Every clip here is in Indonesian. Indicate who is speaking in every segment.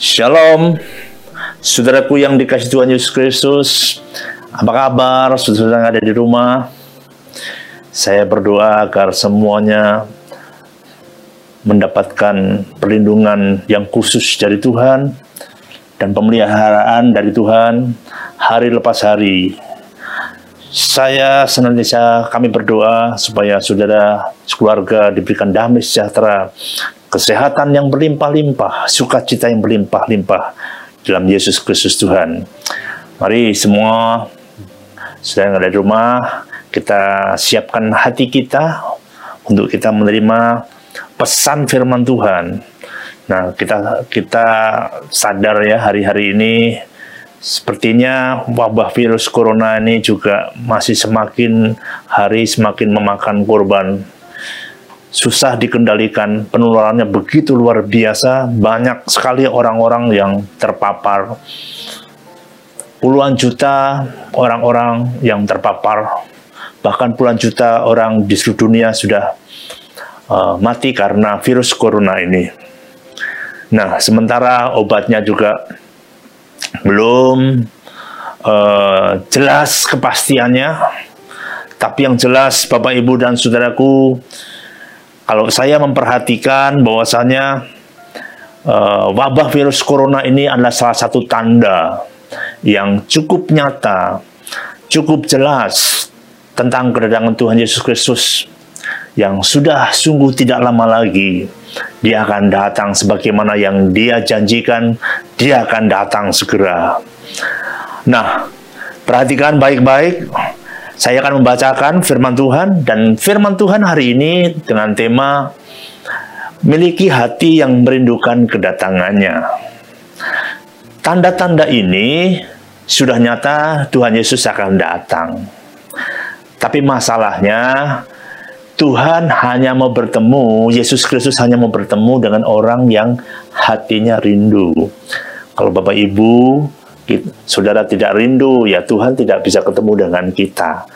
Speaker 1: Shalom, saudaraku yang dikasih Tuhan Yesus Kristus. Apa kabar, saudara yang ada di rumah? Saya berdoa agar semuanya mendapatkan perlindungan yang khusus dari Tuhan dan pemeliharaan dari Tuhan hari lepas hari. Saya senantiasa kami berdoa supaya saudara keluarga diberikan damai sejahtera kesehatan yang berlimpah-limpah, sukacita yang berlimpah-limpah dalam Yesus Kristus Tuhan. Mari semua sudah yang ada di rumah, kita siapkan hati kita untuk kita menerima pesan firman Tuhan. Nah, kita kita sadar ya hari-hari ini sepertinya wabah virus corona ini juga masih semakin hari semakin memakan korban susah dikendalikan, penularannya begitu luar biasa, banyak sekali orang-orang yang terpapar. Puluhan juta orang-orang yang terpapar, bahkan puluhan juta orang di seluruh dunia sudah uh, mati karena virus corona ini. Nah, sementara obatnya juga belum uh, jelas kepastiannya, tapi yang jelas Bapak Ibu dan Saudaraku, kalau saya memperhatikan bahwasanya uh, wabah virus corona ini adalah salah satu tanda yang cukup nyata, cukup jelas tentang kedatangan Tuhan Yesus Kristus yang sudah sungguh tidak lama lagi dia akan datang sebagaimana yang dia janjikan dia akan datang segera. Nah, perhatikan baik-baik saya akan membacakan firman Tuhan dan firman Tuhan hari ini dengan tema miliki hati yang merindukan kedatangannya. Tanda-tanda ini sudah nyata Tuhan Yesus akan datang. Tapi masalahnya Tuhan hanya mau bertemu, Yesus Kristus hanya mau bertemu dengan orang yang hatinya rindu. Kalau Bapak Ibu saudara tidak rindu, ya Tuhan tidak bisa ketemu dengan kita.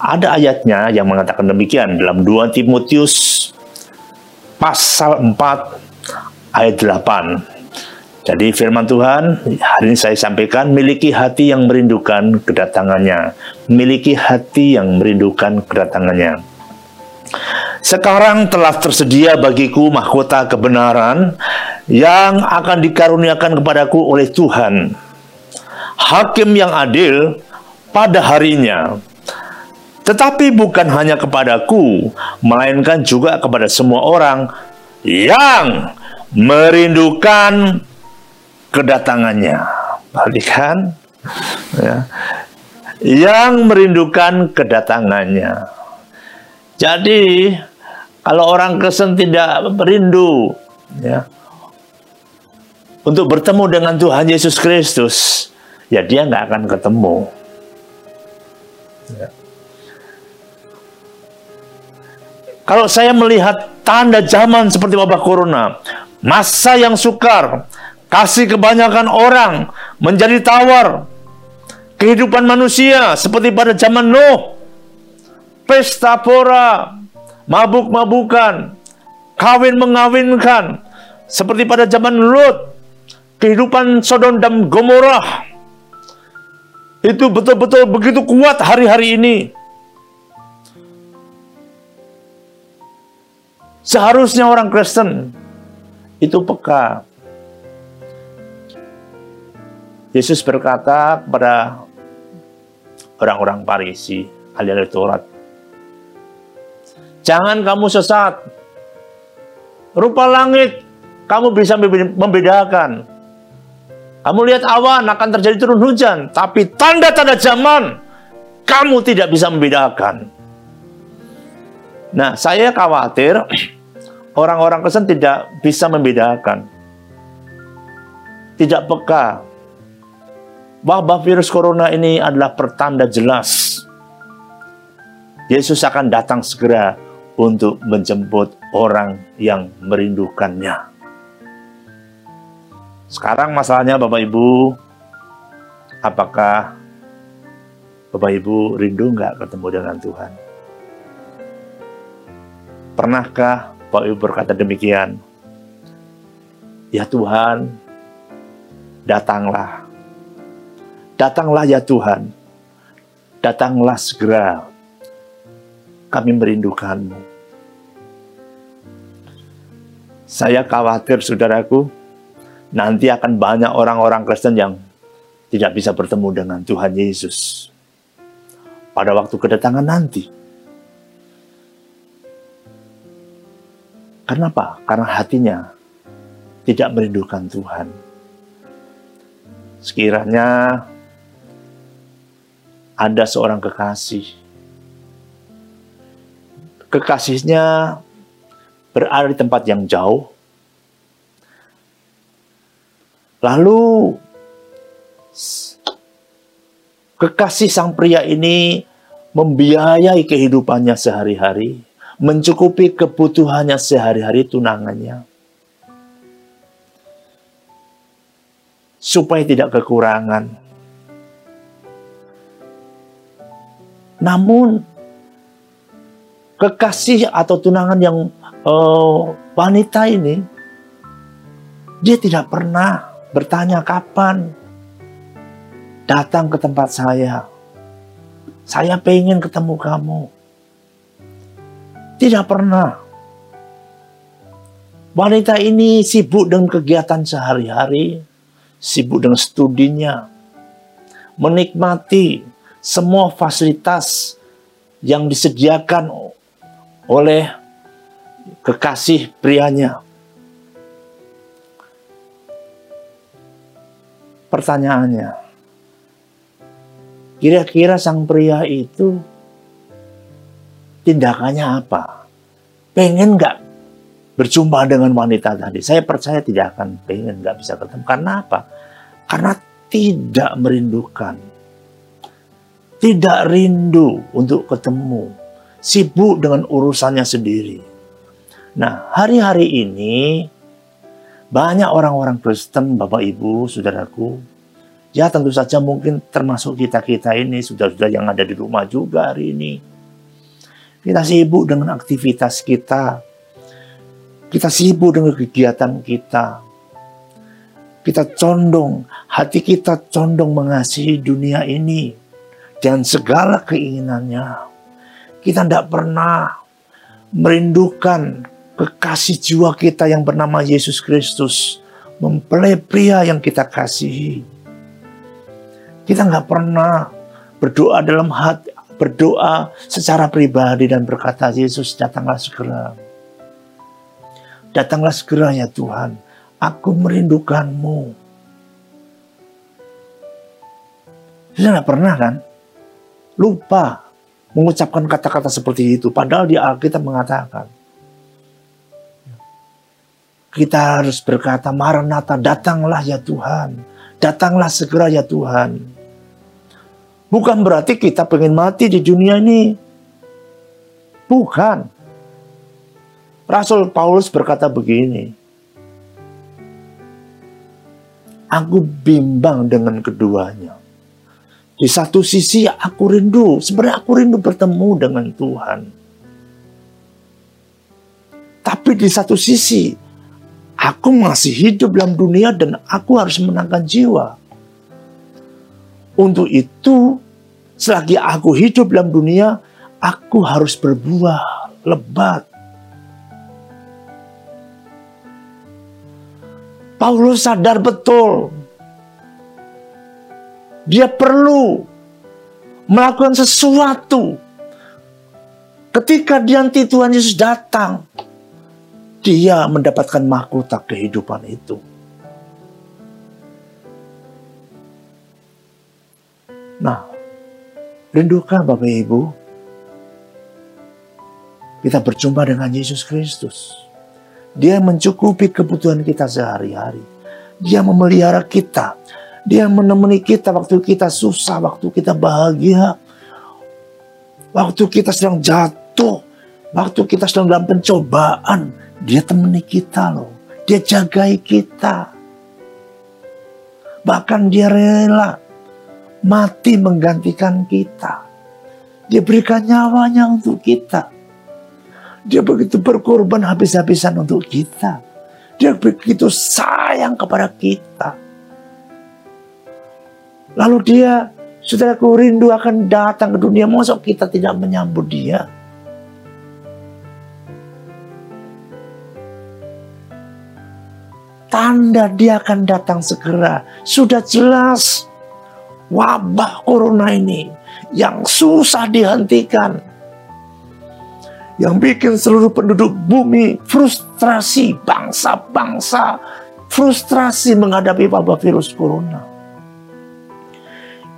Speaker 1: Ada ayatnya yang mengatakan demikian dalam 2 Timotius pasal 4 ayat 8. Jadi firman Tuhan hari ini saya sampaikan miliki hati yang merindukan kedatangannya. Miliki hati yang merindukan kedatangannya. Sekarang telah tersedia bagiku mahkota kebenaran yang akan dikaruniakan kepadaku oleh Tuhan hakim yang adil pada harinya. Tetapi bukan hanya kepadaku, melainkan juga kepada semua orang yang merindukan kedatangannya. Perhatikan, ya. yang merindukan kedatangannya. Jadi, kalau orang Kristen tidak merindu, ya, untuk bertemu dengan Tuhan Yesus Kristus, ya dia nggak akan ketemu. Ya. Kalau saya melihat tanda zaman seperti wabah corona, masa yang sukar, kasih kebanyakan orang menjadi tawar, kehidupan manusia seperti pada zaman Nuh, pesta pora, mabuk-mabukan, kawin mengawinkan, seperti pada zaman Lut, kehidupan Sodom dan Gomorrah, itu betul-betul begitu kuat hari-hari ini. Seharusnya orang Kristen itu peka. Yesus berkata kepada orang-orang Parisi, ahli Taurat, Jangan kamu sesat. Rupa langit kamu bisa membedakan kamu lihat awan akan terjadi turun hujan, tapi tanda-tanda zaman kamu tidak bisa membedakan. Nah, saya khawatir orang-orang Kristen tidak bisa membedakan. Tidak peka. Wabah virus corona ini adalah pertanda jelas. Yesus akan datang segera untuk menjemput orang yang merindukannya. Sekarang masalahnya Bapak Ibu, apakah Bapak Ibu rindu nggak ketemu dengan Tuhan? Pernahkah Bapak Ibu berkata demikian? Ya Tuhan, datanglah. Datanglah ya Tuhan. Datanglah segera. Kami merindukanmu. Saya khawatir saudaraku, nanti akan banyak orang-orang Kristen yang tidak bisa bertemu dengan Tuhan Yesus pada waktu kedatangan nanti. Kenapa? Karena hatinya tidak merindukan Tuhan. Sekiranya ada seorang kekasih, kekasihnya berada di tempat yang jauh, lalu kekasih sang pria ini membiayai kehidupannya sehari-hari, mencukupi kebutuhannya sehari-hari tunangannya. Supaya tidak kekurangan. Namun, kekasih atau tunangan yang uh, wanita ini, dia tidak pernah bertanya kapan datang ke tempat saya. Saya pengen ketemu kamu. Tidak pernah. Wanita ini sibuk dengan kegiatan sehari-hari, sibuk dengan studinya, menikmati semua fasilitas yang disediakan oleh kekasih prianya. Pertanyaannya, kira-kira sang pria itu tindakannya apa? Pengen nggak berjumpa dengan wanita tadi? Saya percaya tidak akan pengen nggak bisa ketemu. Karena apa? Karena tidak merindukan. Tidak rindu untuk ketemu. Sibuk dengan urusannya sendiri. Nah, hari-hari ini banyak orang-orang Kristen, Bapak Ibu, Saudaraku, ya tentu saja mungkin termasuk kita-kita ini, sudah-sudah yang ada di rumah juga hari ini kita sibuk dengan aktivitas kita. Kita sibuk dengan kegiatan kita. Kita condong, hati kita condong mengasihi dunia ini dan segala keinginannya. Kita tidak pernah merindukan kekasih jiwa kita yang bernama Yesus Kristus. Mempelai pria yang kita kasihi. Kita nggak pernah berdoa dalam hati, berdoa secara pribadi dan berkata, Yesus datanglah segera. Datanglah segera ya Tuhan, aku merindukanmu. Saya tidak pernah kan? Lupa mengucapkan kata-kata seperti itu. Padahal di Alkitab mengatakan, kita harus berkata, Maranatha, datanglah ya Tuhan. Datanglah segera ya Tuhan. Bukan berarti kita pengen mati di dunia ini. Bukan. Rasul Paulus berkata begini. Aku bimbang dengan keduanya. Di satu sisi aku rindu, sebenarnya aku rindu bertemu dengan Tuhan. Tapi di satu sisi, aku masih hidup dalam dunia dan aku harus menangkan jiwa. Untuk itu, selagi aku hidup dalam dunia, aku harus berbuah lebat. Paulus sadar betul. Dia perlu melakukan sesuatu. Ketika nanti Tuhan Yesus datang, dia mendapatkan mahkota kehidupan itu. Nah, rindukah Bapak Ibu? Kita berjumpa dengan Yesus Kristus. Dia mencukupi kebutuhan kita sehari-hari. Dia memelihara kita. Dia menemani kita waktu kita susah, waktu kita bahagia. Waktu kita sedang jatuh. Waktu kita sedang dalam pencobaan. Dia temani kita loh. Dia jagai kita. Bahkan dia rela mati menggantikan kita. Dia berikan nyawanya untuk kita. Dia begitu berkorban habis-habisan untuk kita. Dia begitu sayang kepada kita. Lalu dia, saudaraku rindu akan datang ke dunia. Masa kita tidak menyambut dia? Tanda dia akan datang segera. Sudah jelas wabah corona ini yang susah dihentikan. Yang bikin seluruh penduduk bumi frustrasi, bangsa-bangsa frustrasi menghadapi wabah virus corona.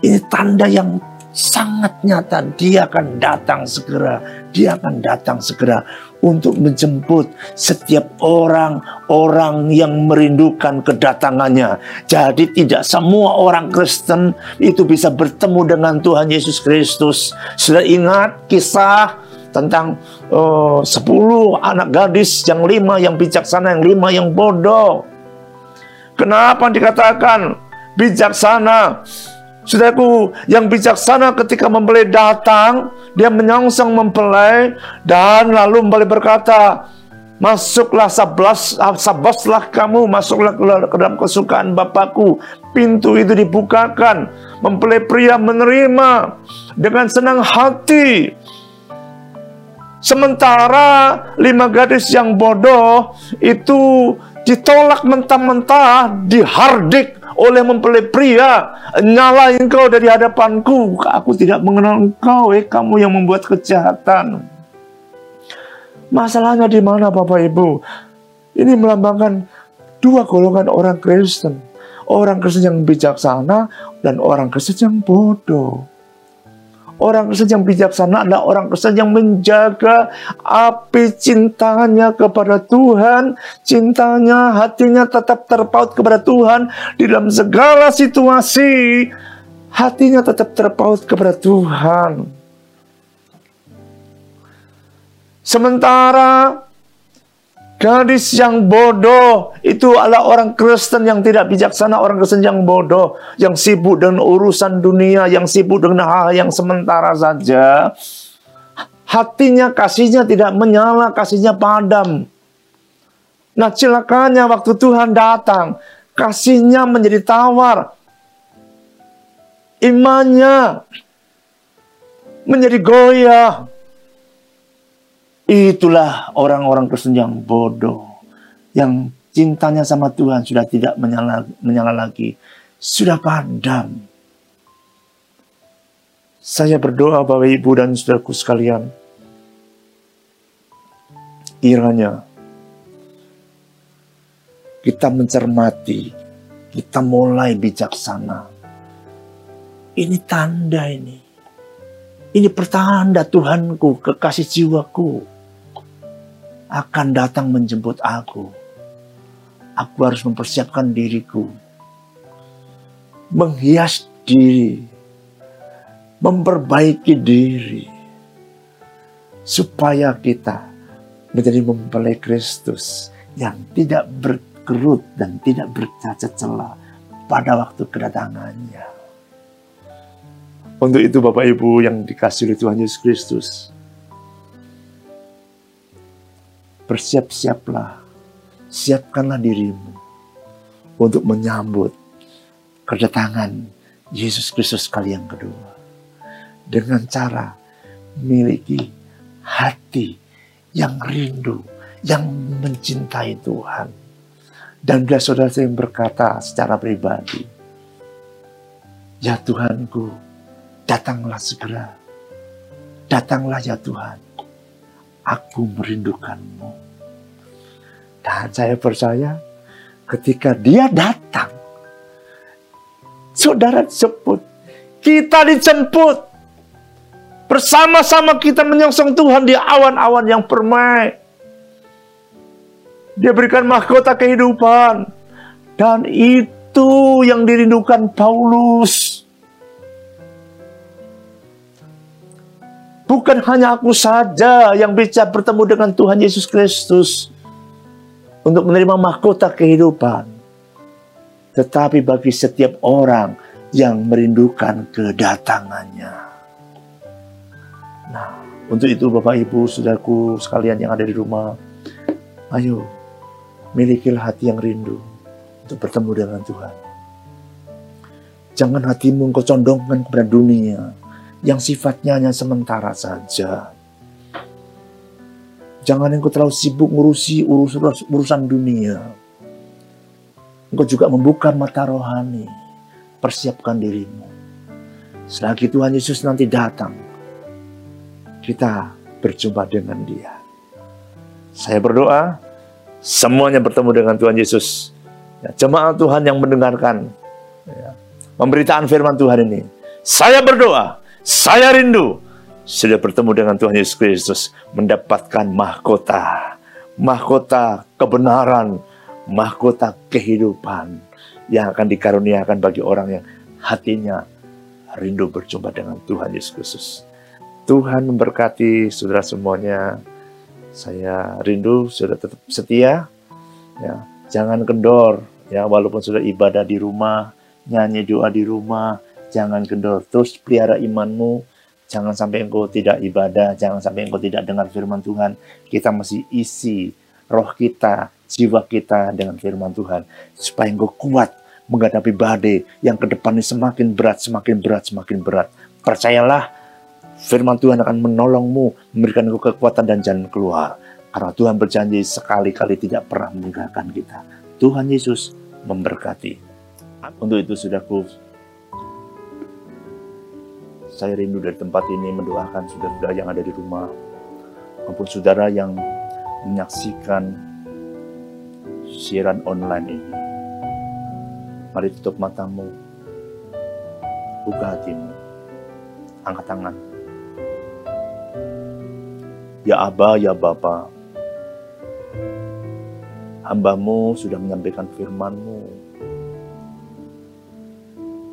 Speaker 1: Ini tanda yang sangat nyata. Dia akan datang segera. Dia akan datang segera untuk menjemput setiap orang-orang yang merindukan kedatangannya. Jadi tidak semua orang Kristen itu bisa bertemu dengan Tuhan Yesus Kristus. Sudah ingat kisah tentang uh, 10 anak gadis yang lima yang bijaksana, yang lima yang bodoh. Kenapa dikatakan bijaksana? Saudaraku, yang bijaksana ketika mempelai datang, dia menyongsong mempelai dan lalu mempelai berkata, Masuklah sablas, sabaslah kamu, masuklah ke dalam kesukaan Bapakku. Pintu itu dibukakan, mempelai pria menerima dengan senang hati. Sementara lima gadis yang bodoh itu ditolak mentah-mentah, dihardik oleh mempelai pria. Nyala engkau dari hadapanku. Aku tidak mengenal engkau, eh kamu yang membuat kejahatan. Masalahnya di mana Bapak Ibu? Ini melambangkan dua golongan orang Kristen. Orang Kristen yang bijaksana dan orang Kristen yang bodoh. Orang Kristen yang bijaksana adalah orang Kristen yang menjaga api cintanya kepada Tuhan. Cintanya, hatinya tetap terpaut kepada Tuhan. Di dalam segala situasi, hatinya tetap terpaut kepada Tuhan. Sementara Gadis yang bodoh itu adalah orang Kristen yang tidak bijaksana, orang Kristen yang bodoh, yang sibuk dengan urusan dunia, yang sibuk dengan hal yang sementara saja. Hatinya, kasihnya tidak menyala, kasihnya padam. Nah celakanya waktu Tuhan datang, kasihnya menjadi tawar. Imannya menjadi goyah. Itulah orang-orang Kristen yang bodoh. Yang cintanya sama Tuhan sudah tidak menyala, menyala lagi. Sudah padam. Saya berdoa Bapak Ibu dan saudaraku sekalian. Kiranya kita mencermati, kita mulai bijaksana. Ini tanda ini. Ini pertanda Tuhanku, kekasih jiwaku akan datang menjemput aku. Aku harus mempersiapkan diriku, menghias diri, memperbaiki diri, supaya kita menjadi mempelai Kristus yang tidak berkerut dan tidak bercacat celah pada waktu kedatangannya. Untuk itu Bapak Ibu yang dikasih oleh Tuhan Yesus Kristus, bersiap-siaplah, siapkanlah dirimu untuk menyambut kedatangan Yesus Kristus kali yang kedua. Dengan cara memiliki hati yang rindu, yang mencintai Tuhan. Dan bila saudara saya berkata secara pribadi, Ya Tuhanku, datanglah segera. Datanglah ya Tuhan. Aku merindukanmu. Dan saya percaya ketika dia datang, saudara jemput, kita dijemput. Bersama-sama kita menyongsong Tuhan di awan-awan yang permai. Dia berikan mahkota kehidupan. Dan itu yang dirindukan Paulus. Bukan hanya aku saja yang bisa bertemu dengan Tuhan Yesus Kristus untuk menerima mahkota kehidupan. Tetapi bagi setiap orang yang merindukan kedatangannya. Nah, untuk itu Bapak Ibu, Saudaraku sekalian yang ada di rumah, ayo milikilah hati yang rindu untuk bertemu dengan Tuhan. Jangan hatimu engkau condongkan kepada dunia yang sifatnya hanya sementara saja. Jangan engkau terlalu sibuk ngurusi urus urusan dunia. Engkau juga membuka mata rohani. Persiapkan dirimu. Selagi Tuhan Yesus nanti datang, kita berjumpa dengan dia. Saya berdoa, semuanya bertemu dengan Tuhan Yesus. Ya, jemaat Tuhan yang mendengarkan ya, pemberitaan firman Tuhan ini. Saya berdoa, saya rindu sudah bertemu dengan Tuhan Yesus Kristus, mendapatkan mahkota, mahkota kebenaran, mahkota kehidupan yang akan dikaruniakan bagi orang yang hatinya rindu berjumpa dengan Tuhan Yesus Kristus. Tuhan memberkati saudara semuanya. Saya rindu sudah tetap setia, ya jangan kendor, ya walaupun sudah ibadah di rumah, nyanyi doa di rumah, jangan kendor. Terus pelihara imanmu, Jangan sampai engkau tidak ibadah, jangan sampai engkau tidak dengar firman Tuhan. Kita masih isi roh kita, jiwa kita dengan firman Tuhan. Supaya engkau kuat menghadapi badai yang ke depannya semakin berat, semakin berat, semakin berat. Percayalah, firman Tuhan akan menolongmu, memberikan engkau kekuatan dan jalan keluar. Karena Tuhan berjanji sekali-kali tidak pernah meninggalkan kita. Tuhan Yesus memberkati. Untuk itu sudah ku saya rindu dari tempat ini mendoakan saudara-saudara yang ada di rumah maupun saudara yang menyaksikan siaran online ini. Mari tutup matamu, buka hatimu, angkat tangan. Ya Aba, ya Bapa, hambamu sudah menyampaikan firmanmu.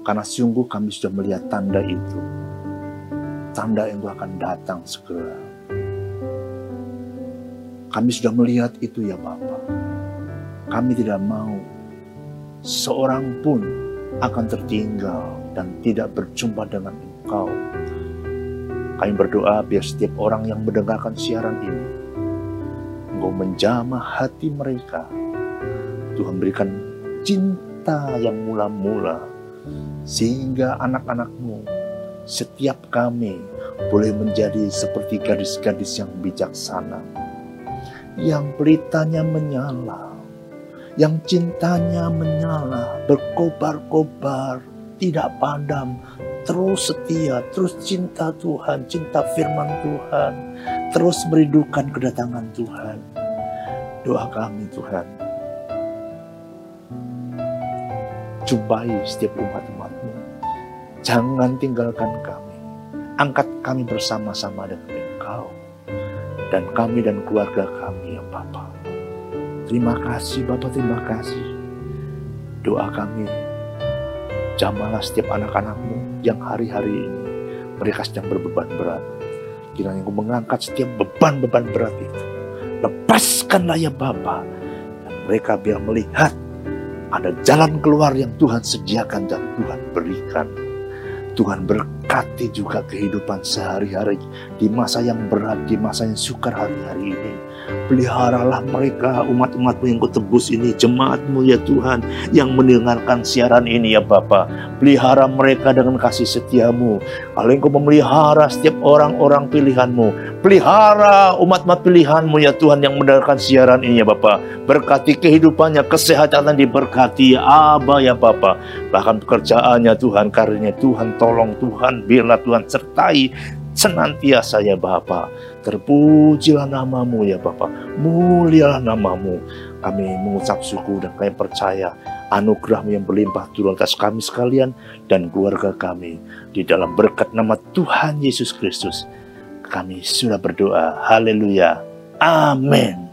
Speaker 1: Karena sungguh kami sudah melihat tanda itu tanda yang akan datang segera. Kami sudah melihat itu ya Bapak. Kami tidak mau seorang pun akan tertinggal dan tidak berjumpa dengan Engkau. Kami berdoa biar setiap orang yang mendengarkan siaran ini, Engkau menjamah hati mereka. Tuhan berikan cinta yang mula-mula, sehingga anak-anakmu setiap kami boleh menjadi seperti gadis-gadis yang bijaksana, yang pelitanya menyala, yang cintanya menyala, berkobar-kobar, tidak padam, terus setia, terus cinta Tuhan, cinta firman Tuhan, terus merindukan kedatangan Tuhan. Doa kami Tuhan, jumpai setiap umat-umatmu Jangan tinggalkan kami. Angkat kami bersama-sama dengan Engkau. Dan kami dan keluarga kami ya Bapa. Terima kasih Bapak, terima kasih. Doa kami, jamalah setiap anak-anakmu yang hari-hari ini mereka sedang berbeban berat. Kiranya Engkau mengangkat setiap beban-beban berat itu. Lepaskanlah ya Bapa. Dan mereka biar melihat ada jalan keluar yang Tuhan sediakan dan Tuhan berikan Tuhan berkati juga kehidupan sehari-hari di masa yang berat, di masa yang sukar hari-hari ini. Peliharalah mereka umat-umatmu yang kau tebus ini, jemaatmu ya Tuhan yang mendengarkan siaran ini ya Bapa. Pelihara mereka dengan kasih setiamu. Kalau engkau memelihara setiap orang-orang pilihanmu, pelihara umat-umat pilihanmu ya Tuhan yang mendengarkan siaran ini ya Bapa. Berkati kehidupannya, kesehatan diberkati ya Aba ya Bapa. Bahkan pekerjaannya Tuhan, karirnya Tuhan tolong Tuhan, biarlah Tuhan sertai senantiasa ya Bapa. Terpujilah namamu ya Bapa. Mulialah namamu. Kami mengucap syukur dan kami percaya anugerahmu yang berlimpah turun atas kami sekalian dan keluarga kami. Di dalam berkat nama Tuhan Yesus Kristus. Kami sudah berdoa. Haleluya. Amin.